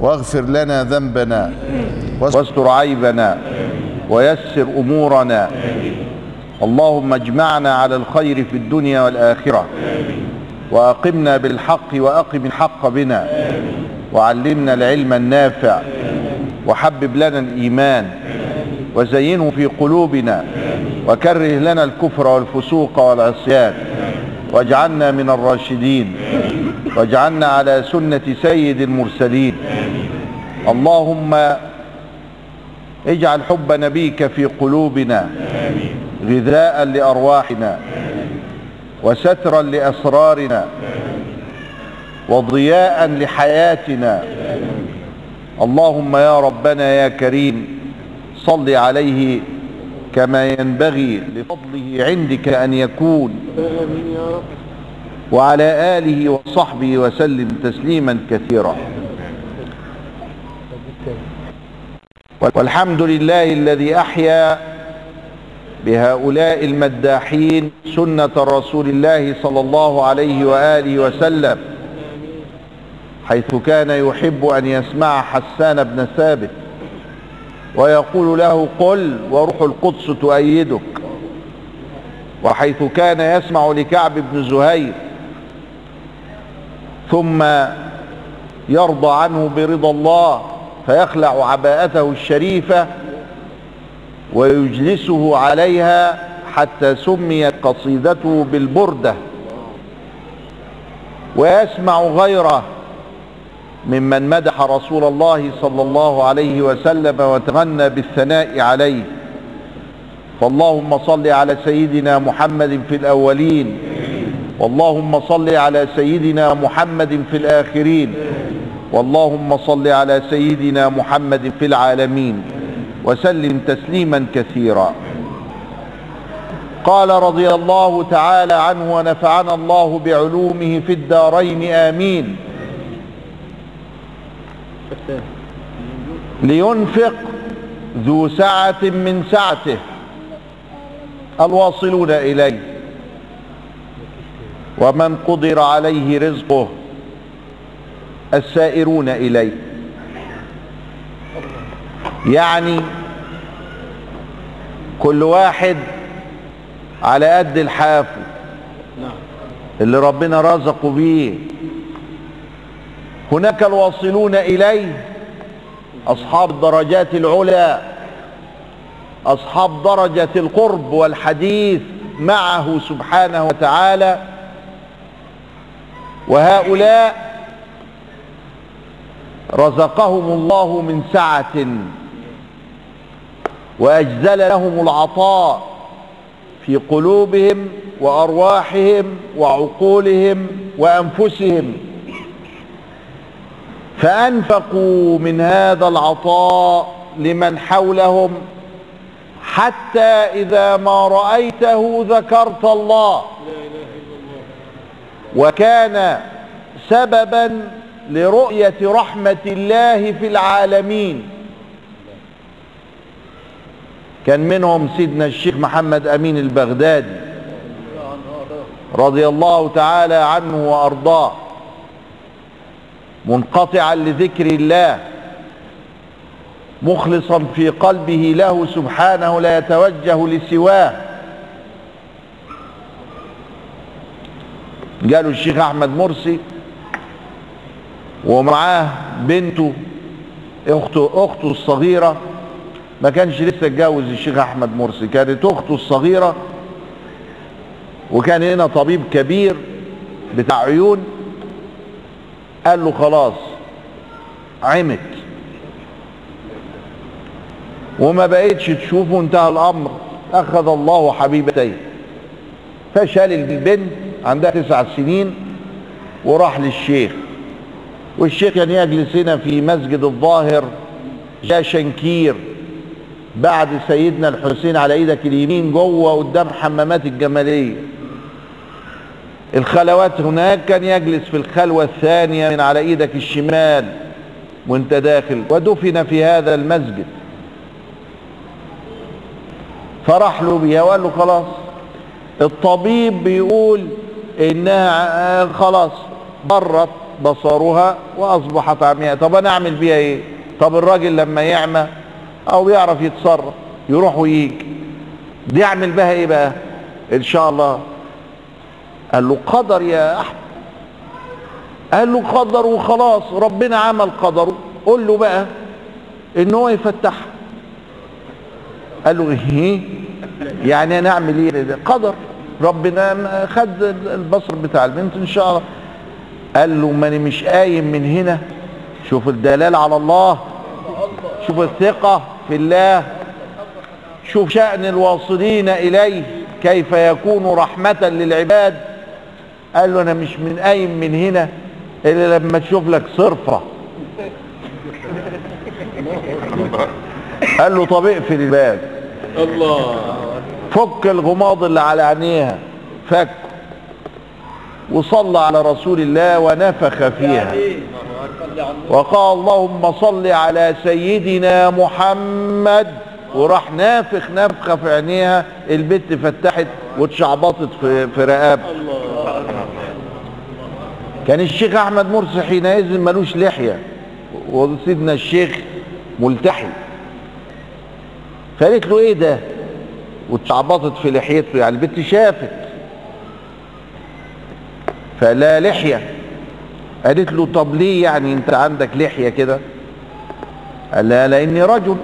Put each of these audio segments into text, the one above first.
واغفر لنا ذنبنا واستر عيبنا ويسر أمورنا. اللهم اجمعنا على الخير في الدنيا والآخرة وأقمنا بالحق وأقم الحق بنا وعلمنا العلم النافع وحبب لنا الإيمان وزينه في قلوبنا وكره لنا الكفر والفسوق والعصيان واجعلنا من الراشدين واجعلنا على سنة سيد المرسلين. اللهم اجعل حب نبيك في قلوبنا غذاء لأرواحنا وسترا لأسرارنا وضياء لحياتنا. اللهم يا ربنا يا كريم صل عليه كما ينبغي لفضله عندك أن يكون. وعلى آله وصحبه وسلم تسليما كثيرا. والحمد لله الذي أحيا بهؤلاء المداحين سنة رسول الله صلى الله عليه وآله وسلم حيث كان يحب أن يسمع حسان بن ثابت ويقول له قل وروح القدس تؤيدك. وحيث كان يسمع لكعب بن زهير ثم يرضى عنه برضا الله فيخلع عباءته الشريفة ويجلسه عليها حتى سميت قصيدته بالبردة. ويسمع غيره ممن مدح رسول الله صلى الله عليه وسلم وتغنى بالثناء عليه. فاللهم صل على سيدنا محمد في الأولين واللهم صل على سيدنا محمد في الآخرين. واللهم صل على سيدنا محمد في العالمين وسلم تسليما كثيرا. قال رضي الله تعالى عنه ونفعنا الله بعلومه في الدارين آمين. لينفق ذو سعة من سعته. الواصلون إليه. ومن قدر عليه رزقه. السائرون إليه يعني كل واحد على قد الحافو اللي ربنا رزقه بيه. هناك الواصلون إليه أصحاب الدرجات العلى أصحاب درجة القرب والحديث معه سبحانه وتعالى. وهؤلاء رزقهم الله من سعة. وأجزل لهم العطاء في قلوبهم وأرواحهم وعقولهم وأنفسهم. فأنفقوا من هذا العطاء لمن حولهم حتى إذا ما رأيته ذكرت الله. وكان سببا لرؤية رحمة الله في العالمين. كان منهم سيدنا الشيخ محمد أمين البغدادي رضي الله تعالى عنه وأرضاه منقطعا لذكر الله مخلصا في قلبه له سبحانه لا يتوجه لسواه. قالوا الشيخ أحمد مرسي ومعاه بنته أخته أخته الصغيرة. ما كانش لسه اتجوز الشيخ أحمد مرسي كانت أخته الصغيرة. وكان هنا طبيب كبير بتاع عيون. قال له خلاص عمت. وما بقيتش تشوفه انتهى الأمر. أخذ الله حبيبتيه فشال البنت عندها تسع سنين وراح للشيخ. والشيخ كان يجلس هنا في مسجد الظاهر جاء شنكير بعد سيدنا الحسين على إيدك اليمين جوه قدام حمامات الجمالية. الخلوات هناك كان يجلس في الخلوة الثانية من على إيدك الشمال وانت داخل ودفن في هذا المسجد. فرح له بيها وقال له خلاص. الطبيب بيقول إنها خلاص برت بصرها وأصبحت عمياء. طب أنا أعمل بيها إيه؟ طب الراجل لما يعمى أو يعرف يتصرف يروح ويجي دي أعمل بها إيه بقى؟ إن شاء الله. قال له قدر يا أحمد. قال له قدر وخلاص. ربنا عمل قدره. قول له بقى إن هو يفتحها قال له إيه؟ يعني أنا أعمل إيه قدر. ربنا خد البصر بتاع البنت إن شاء الله. قال له ماني مش قايم من هنا. شوف الدلال على الله. شوف الثقة في الله. شوف شأن الواصلين إليه. كيف يكون رحمة للعباد. قال له أنا مش من قايم من هنا إلا لما تشوف لك صرفة. قال له طب اقفل الباب الله. فك الغماض اللي على عينيها. فك. وصلى على رسول الله ونفخ فيها. وقال اللهم صل على سيدنا محمد. وراح نافخ نفخه في عينيها. البت فتحت واتشعبطت في في رقاب كان الشيخ أحمد مرسي حينئذ ملوش لحية. وسيدنا الشيخ ملتحي. فقالت له إيه ده؟ واتشعبطت في لحيته. يعني البت شافت. فلا لحية. قالت له طب ليه يعني انت عندك لحية كده؟ قال لها لأني رجل.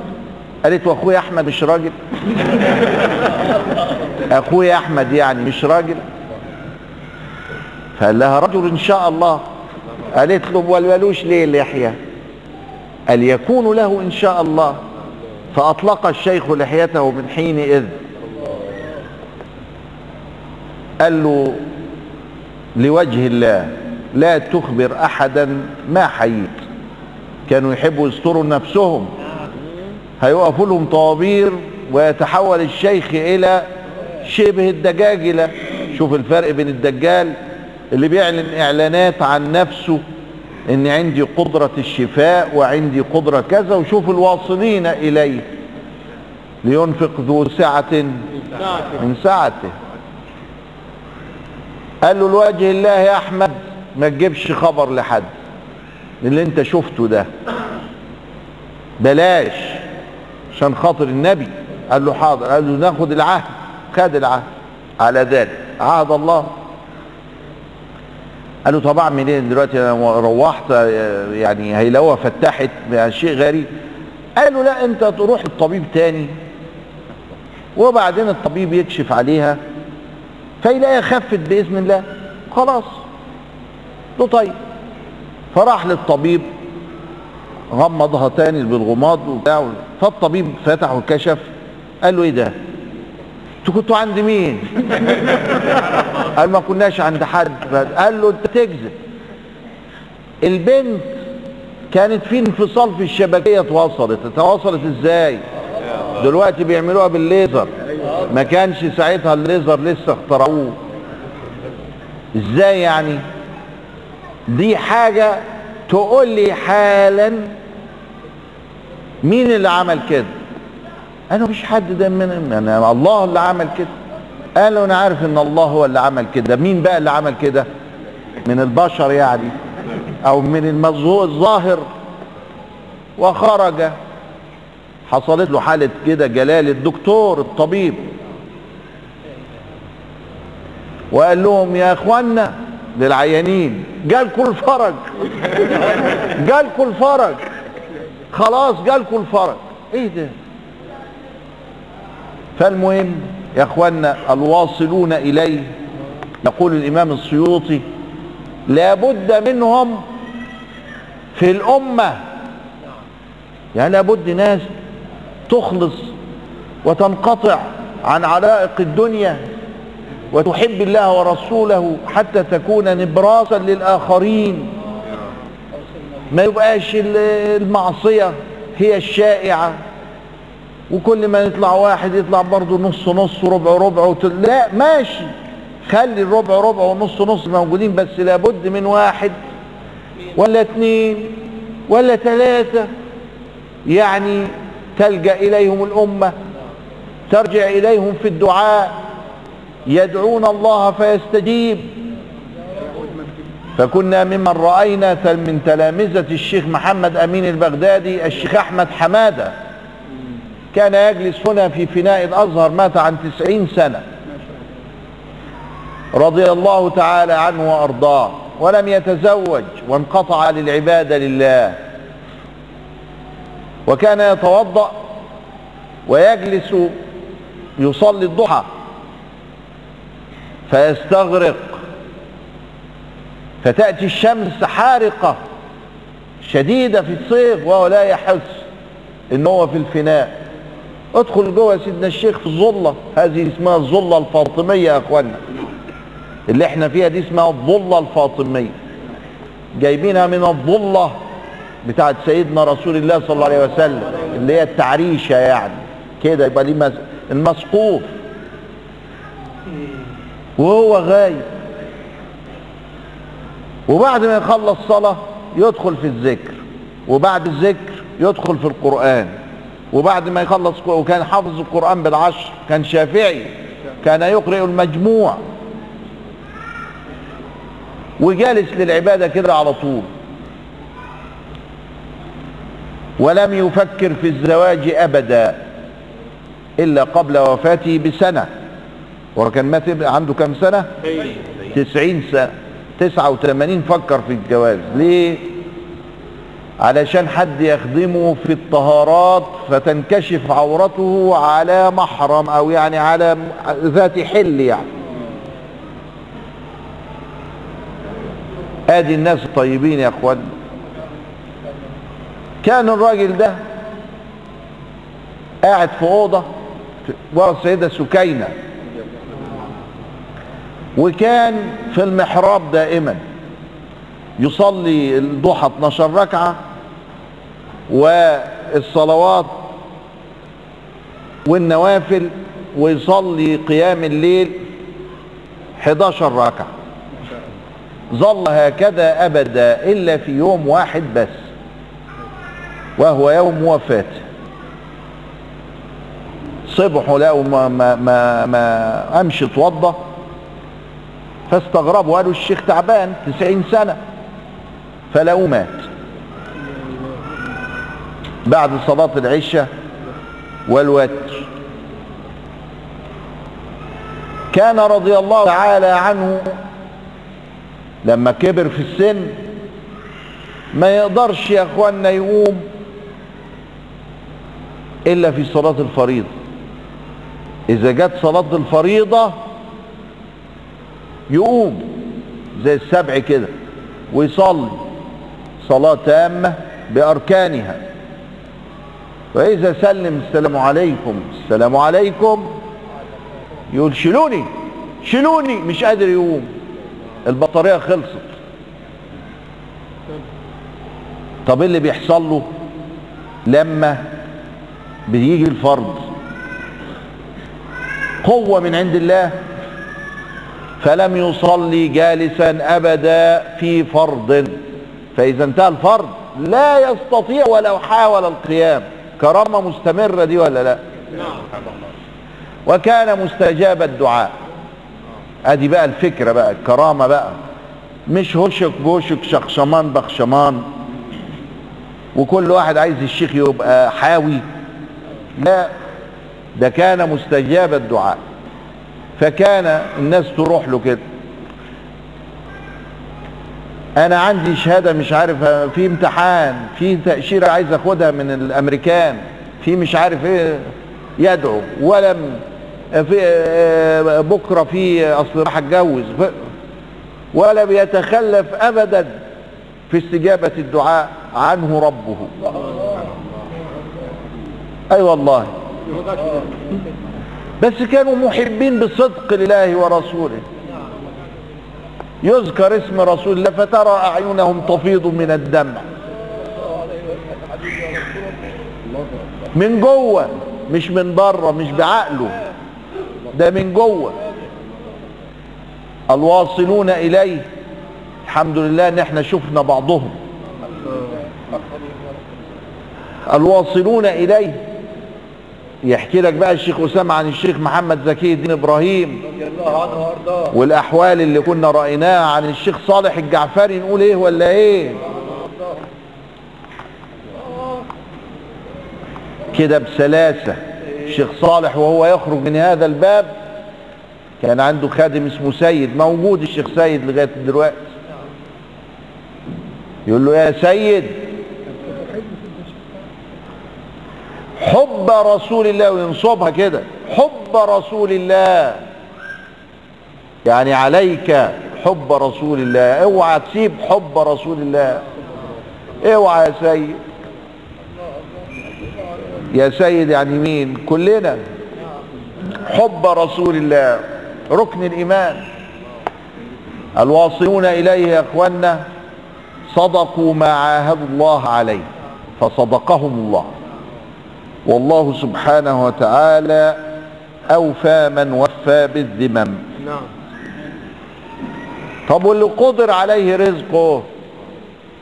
قالت واخويا أحمد مش راجل؟ أخويا أحمد يعني مش راجل. فقال لها رجل إن شاء الله. قالت له ولولوش ليه اللحيه قال يكون له إن شاء الله. فأطلق الشيخ لحيته من حينئذ. قال له لوجه الله لا تخبر أحدا ما حييت. كانوا يحبوا يستروا نفسهم. هيقفوا لهم طوابير ويتحول الشيخ إلى شبه الدجاجله شوف الفرق بين الدجال اللي بيعلن إعلانات عن نفسه إن عندي قدرة الشفاء وعندي قدرة كذا وشوف الواصلين إليه. لينفق ذو سعة من سعته. قال له لوجه الله يا أحمد ما تجيبش خبر لحد. اللي أنت شفته ده. بلاش عشان خاطر النبي. قال له حاضر. قال له ناخد العهد. خد العهد. على ذلك. عهد الله. قال له طب اعمل إيه دلوقتي أنا روحت يعني هيلوة فتحت شيء غريب. قال له لا أنت تروح للطبيب تاني. وبعدين الطبيب يكشف عليها. فيلاقيها خفت بإذن الله. خلاص. له طيب. فراح للطبيب غمضها تاني بالغماض وبتاع فالطبيب فتح وكشف قال له إيه ده؟ أنتوا كنتوا عند مين؟ قال ما كناش عند حد. قال له انت تكذب البنت كانت في انفصال في الشبكية اتوصلت اتوصلت إزاي؟ دلوقتي بيعملوها بالليزر. ما كانش ساعتها الليزر لسه اخترعوه. إزاي يعني؟ دي حاجة تقول لي حالا مين اللي عمل كده؟ أنا مفيش حد ده من أنا الله اللي عمل كده. قالوا أنا عارف إن الله هو اللي عمل كده. مين بقى اللي عمل كده؟ من البشر يعني أو من الظاهر. وخرج حصلت له حالة كده جلال الدكتور الطبيب. وقال لهم يا اخوانا للعيانين جالكوا الفرج. جالكوا الفرج. خلاص جالكوا الفرج. إيه ده؟ فالمهم يا اخوانا الواصلون إليه يقول الإمام السيوطي لابد منهم في الأمة. يعني لابد ناس تخلص وتنقطع عن علائق الدنيا وتحب الله ورسوله حتى تكون نبراسا للآخرين. ما يبقاش المعصية هي الشائعة. وكل ما يطلع واحد يطلع برضه نص نص وربع ربع وتل... لا ماشي. خلي الربع ربع ونص نص موجودين بس لابد من واحد ولا اتنين ولا ثلاثة يعني تلجأ إليهم الأمة ترجع إليهم في الدعاء يدعون الله فيستجيب. فكنا ممن رأينا من تلامذة الشيخ محمد أمين البغدادي الشيخ أحمد حمادة. كان يجلس هنا في فناء الأزهر مات عن تسعين سنة. رضي الله تعالى عنه وأرضاه. ولم يتزوج وانقطع للعبادة لله. وكان يتوضأ ويجلس يصلي الضحى فيستغرق. فتأتي الشمس حارقة شديدة في الصيف وهو لا يحس إن هو في الفناء. ادخل جوه سيدنا الشيخ في الظلة هذه اسمها الظلة الفاطمية يا اخوانا اللي إحنا فيها دي اسمها الظلة الفاطمية. جايبينها من الظلة بتاعت سيدنا رسول الله صلى الله عليه وسلم اللي هي التعريشة يعني. كده يبقى دي المسقوف. وهو غايب. وبعد ما يخلص صلاة يدخل في الذكر وبعد الذكر يدخل في القرآن. وبعد ما يخلص وكان حافظ القرآن بالعشر كان شافعي كان يقرئ المجموع. وجالس للعبادة كده على طول. ولم يفكر في الزواج أبدا إلا قبل وفاته بسنة. وكان مات عنده كم سنة؟ تسعين سنة. تسعة وثمانين فكر في الجواز. ليه؟ علشان حد يخدمه في الطهارات فتنكشف عورته على محرم أو يعني على ذات حل يعني. آدي الناس الطيبين يا أخوان. كان الراجل ده قاعد في أوضة ورا السيدة سكينة. وكان في المحراب دائما. يصلي الضحى 12 ركعة والصلوات والنوافل ويصلي قيام الليل 11 ركعة. ظل هكذا أبدا إلا في يوم واحد بس. وهو يوم وفاته صبحوا لقوا ما, ما, ما, ما أمشي اتوضى فاستغربوا قالوا الشيخ تعبان تسعين سنة. فلقوه مات. بعد صلاة العشاء والوتر. كان رضي الله تعالى عنه لما كبر في السن ما يقدرش يا اخوانا يقوم. إلا في صلاة الفريضة. إذا جت صلاة الفريضة يقوم زي السبع كده ويصلي صلاة تامة بأركانها. وإذا سلم السلام عليكم السلام عليكم يقول شيلوني شيلوني مش قادر يقوم. البطارية خلصت. طب إيه اللي بيحصل له؟ لما بيجي الفرض قوة من عند الله. فلم يصلي جالسا ابدا في فرض فإذا انتهى الفرض لا يستطيع ولو حاول القيام. كرامة مستمرة دي ولا لا؟ وكان مستجاب الدعاء. أدي بقى الفكرة بقى الكرامة بقى. مش هشك بوشك شخشمان بخشمان. وكل واحد عايز الشيخ يبقى حاوي. لا ده كان مستجاب الدعاء فكان الناس تروح له كده. أنا عندي شهادة مش عارف في امتحان في تأشيرة عايز أخدها من الأمريكان في مش عارف إيه يدعو ولم في بكرة في أصل راح أتجوز ولا بيتخلف ابدا في استجابة الدعاء عنه ربه. أي والله. بس كانوا محبين بصدق لله ورسوله. يذكر اسم رسول الله فترى أعينهم تفيض من الدمع. من جوه مش من بره مش بعقله. ده من جوه. الواصلون إليه. الحمد لله إن إحنا شفنا بعضهم. الواصلون إليه. يحكي لك بقى الشيخ أسامة عن الشيخ محمد زكي الدين إبراهيم والأحوال اللي كنا رأيناها عن الشيخ صالح الجعفري نقول إيه ولا إيه؟ كده بسلاسة. الشيخ صالح وهو يخرج من هذا الباب كان عنده خادم اسمه سيد موجود الشيخ سيد لغاية دلوقتي. يقول له يا سيد حب رسول الله وينصبها كده. حب رسول الله. يعني عليك حب رسول الله. اوعى تسيب حب رسول الله. اوعى يا سيد. يا سيد يعني مين؟ كلنا. حب رسول الله. ركن الإيمان. الواصلون إليه يا اخوانا صدقوا ما عاهدوا الله عليه فصدقهم الله. والله سبحانه وتعالى أوفى من وفى بالذمم. نعم. طب واللي قدر عليه رزقه؟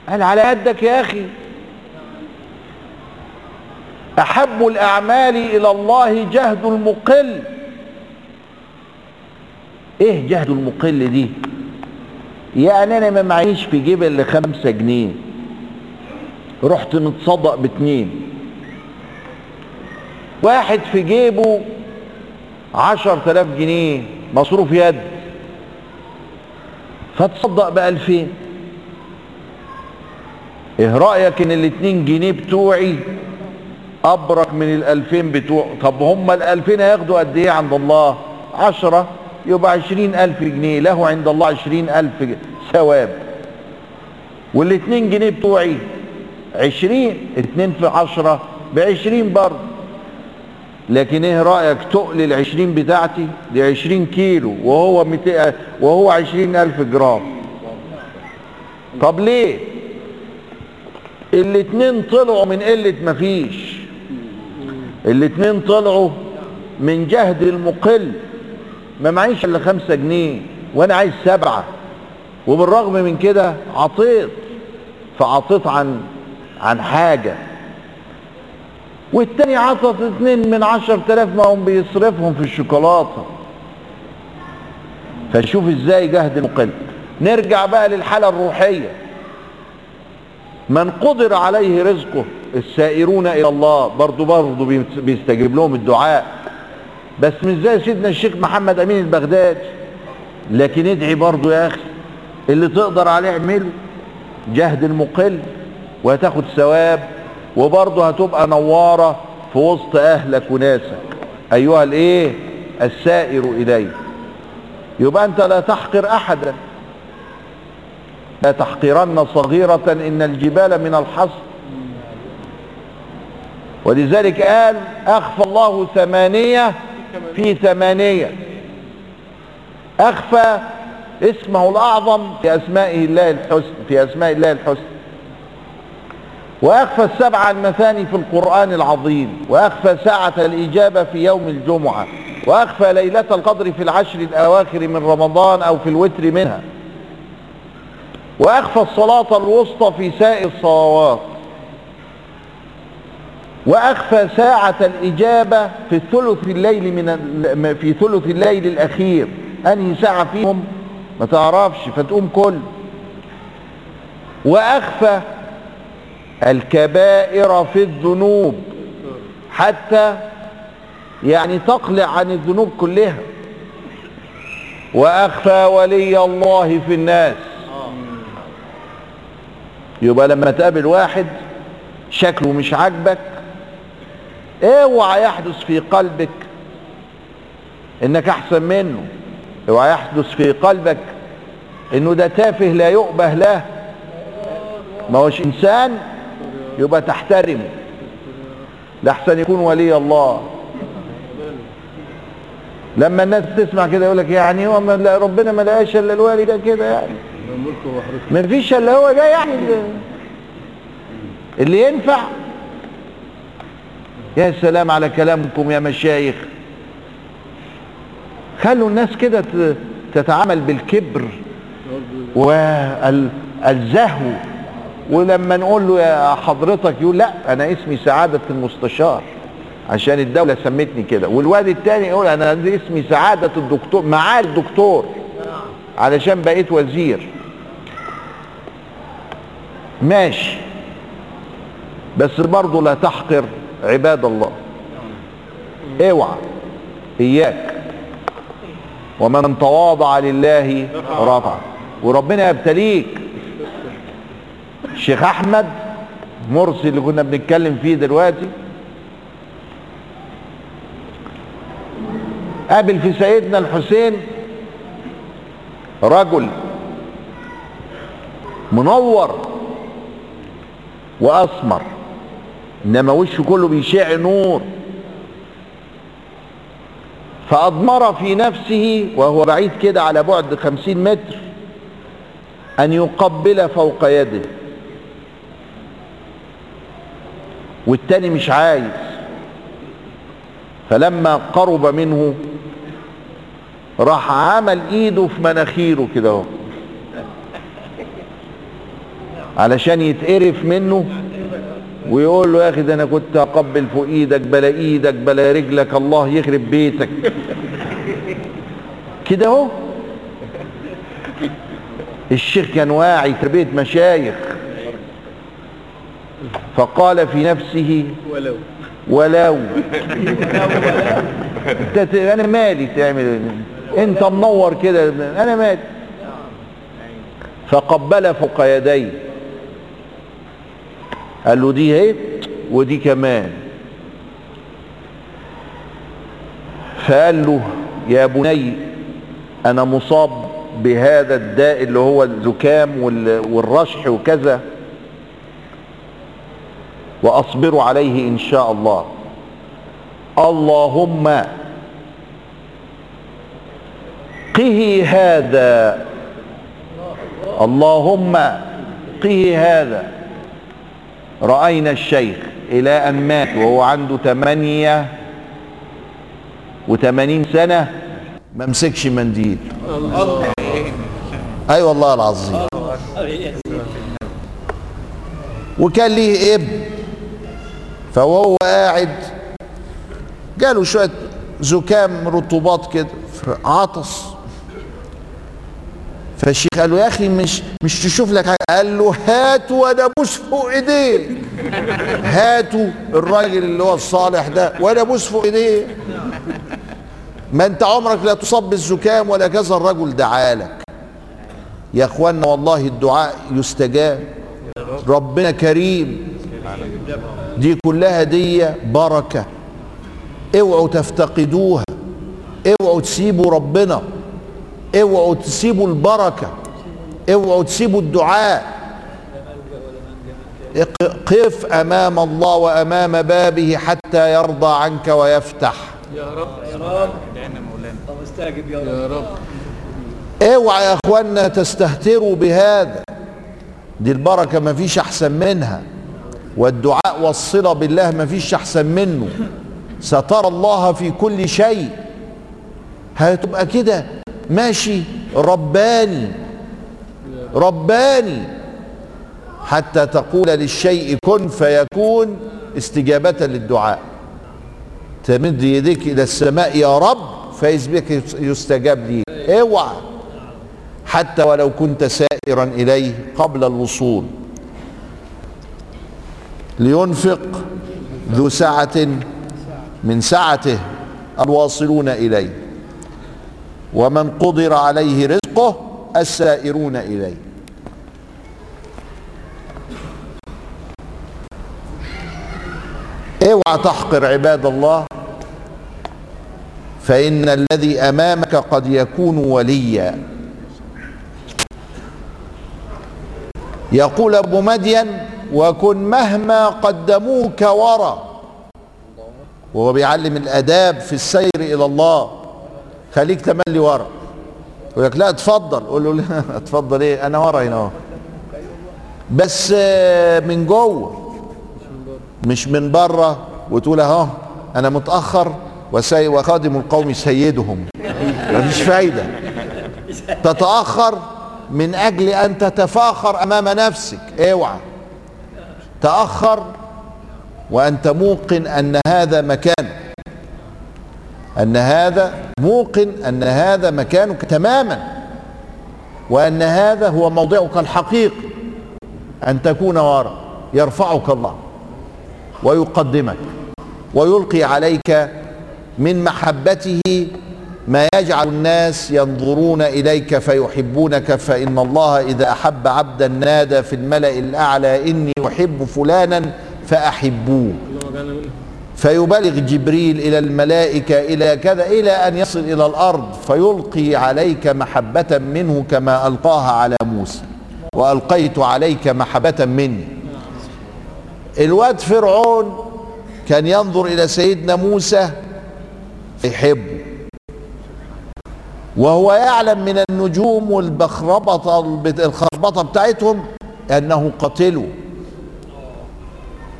قال على قدك يا أخي. أحب الأعمال إلى الله جهد المقل. إيه جهد المقل دي؟ يعني أنا ما معيش في جيب إلا خمسة جنيه. رحت متصدق باتنين. واحد في جيبه عشر تلاف جنيه مصروف يد. فتصدق بألفين إيه رأيك إن الاتنين جنيه بتوعي أبرك من الألفين بتوع؟ طب هم الألفين هياخدوا قد إيه عند الله؟ عشرة يبقى عشرين ألف جنيه. له عند الله عشرين ألف ثواب. والاتنين جنيه بتوعي عشرين اتنين في عشرة بعشرين برضه. لكن إيه رأيك تقل العشرين بتاعتي دي عشرين كيلو وهو. وهو عشرين ألف جرام؟ طب ليه؟ الاتنين طلعوا من قلة مفيش. الاتنين طلعوا من جهد المقل. ما معيش إلا خمسة جنيه وأنا عايز سبعة. وبالرغم من كده عطيت. فعطيت عن عن حاجة. والتاني عطت اتنين من عشر تلاف ما هم بيصرفهم في الشوكولاتة. فشوف إزاي جهد المقل نرجع بقى للحالة الروحية. من قدر عليه رزقه السائرون إلى الله برضو برضو بيستجيب لهم الدعاء. بس مش زي سيدنا الشيخ محمد أمين البغدادي لكن ادعي برضو يا أخي اللي تقدر عليه اعمله. جهد المقل وهتاخد ثواب. وبرضه هتبقى نوارة في وسط أهلك وناسك. أيها الإيه؟ السائر اليه يبقى أنت لا تحقر أحدا. لا تحقرن صغيرة إن الجبال من الحصر ولذلك قال أخفى الله ثمانية في ثمانية. أخفى اسمه الأعظم في أسمائه الله الحسن في أسماء الله الحسن وأخفى السبع المثاني في القرآن العظيم وأخفى ساعة الإجابة في يوم الجمعة وأخفى ليلة القدر في العشر الأواخر من رمضان أو في الوتر منها وأخفى الصلاة الوسطى في سائر الصلوات وأخفى ساعة الإجابة في ثلث الليل من في ثلث الليل الأخير. أنهي ساعة فيهم؟ ما تعرفش فتقوم كل. وأخفى الكبائر في الذنوب حتى يعني تقلع عن الذنوب كلها. وأخفى ولي الله في الناس. يبقى لما تقابل واحد شكله مش عاجبك اوعى يحدث في قلبك إنك أحسن منه. اوعى يحدث في قلبك إنه ده تافه لا يؤبه له. ما هوش إنسان يبقى تحترمه لحسن يكون ولي الله. لما الناس تسمع كده يقول لك يعني هو لا ربنا ما لقاش إلا الوالي ده كده يعني. ما فيش إلا هو ده يعني. اللي, اللي ينفع. يا سلام على كلامكم يا مشايخ. خلوا الناس كده تتعامل بالكبر. والزهو ولما نقول له يا حضرتك يقول لا أنا اسمي سعادة المستشار. عشان الدولة سمتني كده. والواد التاني يقول أنا اسمي سعادة الدكتور معالي الدكتور. علشان بقيت وزير. ماشي. بس برضه لا تحقر عباد الله. اوعى. إياك. ومن تواضع لله رفع. وربنا يبتليك. الشيخ أحمد مرسي اللي كنا بنتكلم فيه دلوقتي. قابل في سيدنا الحسين رجل منور وأسمر إنما وشه كله بيشع نور. فأضمر في نفسه وهو بعيد كده على بعد خمسين متر أن يقبل فوق يده. والتاني مش عايز. فلما قرب منه راح عمل إيده في مناخيره كده أهو. علشان يتقرف منه ويقول له يا أخي ده أنا كنت أقبل فوق إيدك بلا إيدك بلا رجلك الله يخرب بيتك. كده أهو. الشيخ كان واعي تربيه مشايخ. فقال في نفسه ولو. ولو. أنا مالي تعمل انت منور كده أنا مالي. فقبل فوق يديه قال له دي اهي ودي كمان. فقال له يا بني أنا مصاب بهذا الداء اللي هو الزكام وال- والرشح وكذا. وأصبر عليه إن شاء الله. اللهم قه هذا. اللهم قه هذا. رأينا الشيخ إلى أن مات وهو عنده ثمانية وثمانين سنة. ما مسكش منديل. أي والله العظيم. وكان ليه ابن. فوهو قاعد جاله شوية زكام رطوبات كده عطس. فالشيخ قال له يا أخي مش مش تشوف لك حاجة؟ قال له هاتوا وأنا أبوس فوق إيديه. هاتوا الراجل اللي هو الصالح ده وأنا أبوس فوق إيديه. ما أنت عمرك لا تصاب بالزكام ولا كذا الرجل دعالك يا اخوانا والله الدعاء يستجاب. ربنا كريم. دي كلها دي بركة. اوعوا تفتقدوها. اوعوا تسيبوا ربنا. اوعوا تسيبوا البركة. اوعوا تسيبوا الدعاء. قف أمام الله وأمام بابه حتى يرضى عنك ويفتح. يا رب. يا رب. طب استعجب يا رب. يا رب. اوعى يا اخوانا تستهتروا بهذا. دي البركة ما فيش أحسن منها. والدعاء والصلة بالله ما فيش أحسن منه. سترى الله في كل شيء. هتبقى كده. ماشي. رباني. رباني. حتى تقول للشيء كن فيكون استجابة للدعاء. تمد يديك إلى السماء يا رب فاذ بك يستجاب لي. اوعى. حتى ولو كنت سائرا إليه قبل الوصول. لينفق ذو سعة من سعته الواصلون إليه. ومن قدر عليه رزقه السائرون إليه. اوعى تحقر عباد الله؟ فإن الذي أمامك قد يكون وليا. يقول أبو مدين وكن مهما قدموك ورا. وهو بيعلم الآداب في السير إلى الله. خليك تملي ورا. يقول لك لا اتفضل. قول له اتفضل إيه؟ أنا ورا هنا أهو. بس من جوه. مش من بره وتقول أهو أنا متأخر وسي وخادم القوم سيدهم. مفيش فايدة. تتأخر من أجل أن تتفاخر أمام نفسك. اوعى. تأخر وأنت موقن أن هذا مكان أن هذا موقن أن هذا مكانك تماما وأن هذا هو موضعك الحقيقي أن تكون وراء يرفعك الله ويقدمك ويلقي عليك من محبته ما يجعل الناس ينظرون إليك فيحبونك فإن الله إذا أحب عبدا نادى في الملأ الأعلى إني أحب فلانا فأحبوه. فيبلغ جبريل إلى الملائكة إلى كذا إلى أن يصل إلى الأرض فيلقي عليك محبة منه كما ألقاها على موسى وألقيت عليك محبة مني الواد فرعون كان ينظر إلى سيدنا موسى فيحبه. وهو يعلم من النجوم والبخربطة الخربطة بتاعتهم أنه قتله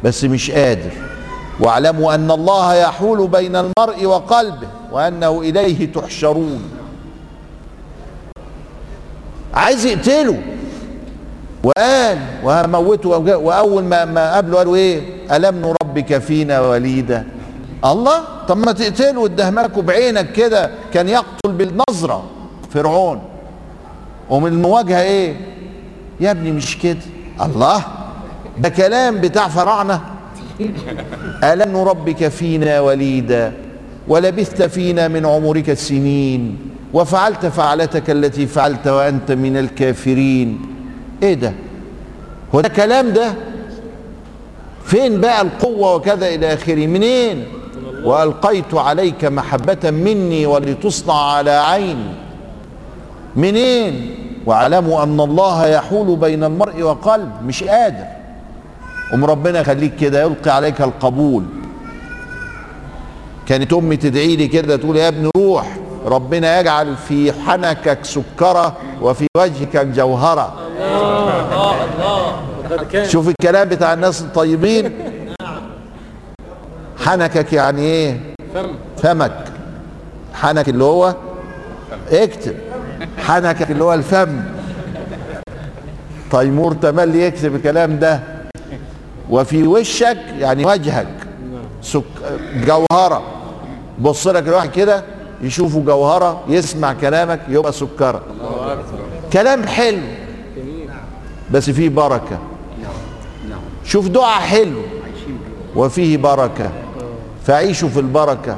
بس مش قادر. واعلموا أن الله يحول بين المرء وقلبه وأنه إليه تحشرون. عايز يقتله. وقال وهموته. وأول ما ما قابله قالوا إيه؟ ألم نربك فينا وليدا؟ الله؟ طب ما تقتله وتدهمكوا بعينك كده كان يقتل بالنظرة. فرعون. ومن المواجهة إيه؟ يا ابني مش كده. الله ده كلام بتاع فراعنه ألم نربك فينا وليدا؟ ولبثت فينا من عمرك السنين وفعلت فعلتك التي فعلت وأنت من الكافرين. إيه ده؟ هو ده كلام ده؟ فين بقى القوة وكذا إلى آخره؟ منين؟ وألقيت عليك محبة مني ولتصنع على عيني منين؟ واعلموا أن الله يحول بين المرء وقلب مش قادر. أم ربنا يخليك كده يلقي عليك القبول. كانت أمي تدعي لي كده تقول يا ابني روح ربنا يجعل في حنكك سكرة وفي وجهك جوهرة. شوف الكلام بتاع الناس الطيبين. حنكك يعني إيه؟ فمك. حنك اللي هو اكتب. حنكك اللي هو الفم. تيمور تملي يكتب الكلام ده. وفي وشك يعني وجهك. سك... جوهرة. بص لك الواحد كده يشوفه جوهرة يسمع كلامك يبقى سكرة. كلام حلو. بس فيه بركة. شوف دعاء حلو. وفيه بركة. فعيشوا في البركة.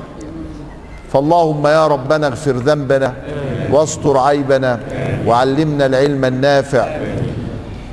فاللهم يا ربنا اغفر ذنبنا واستر عيبنا وعلمنا العلم النافع.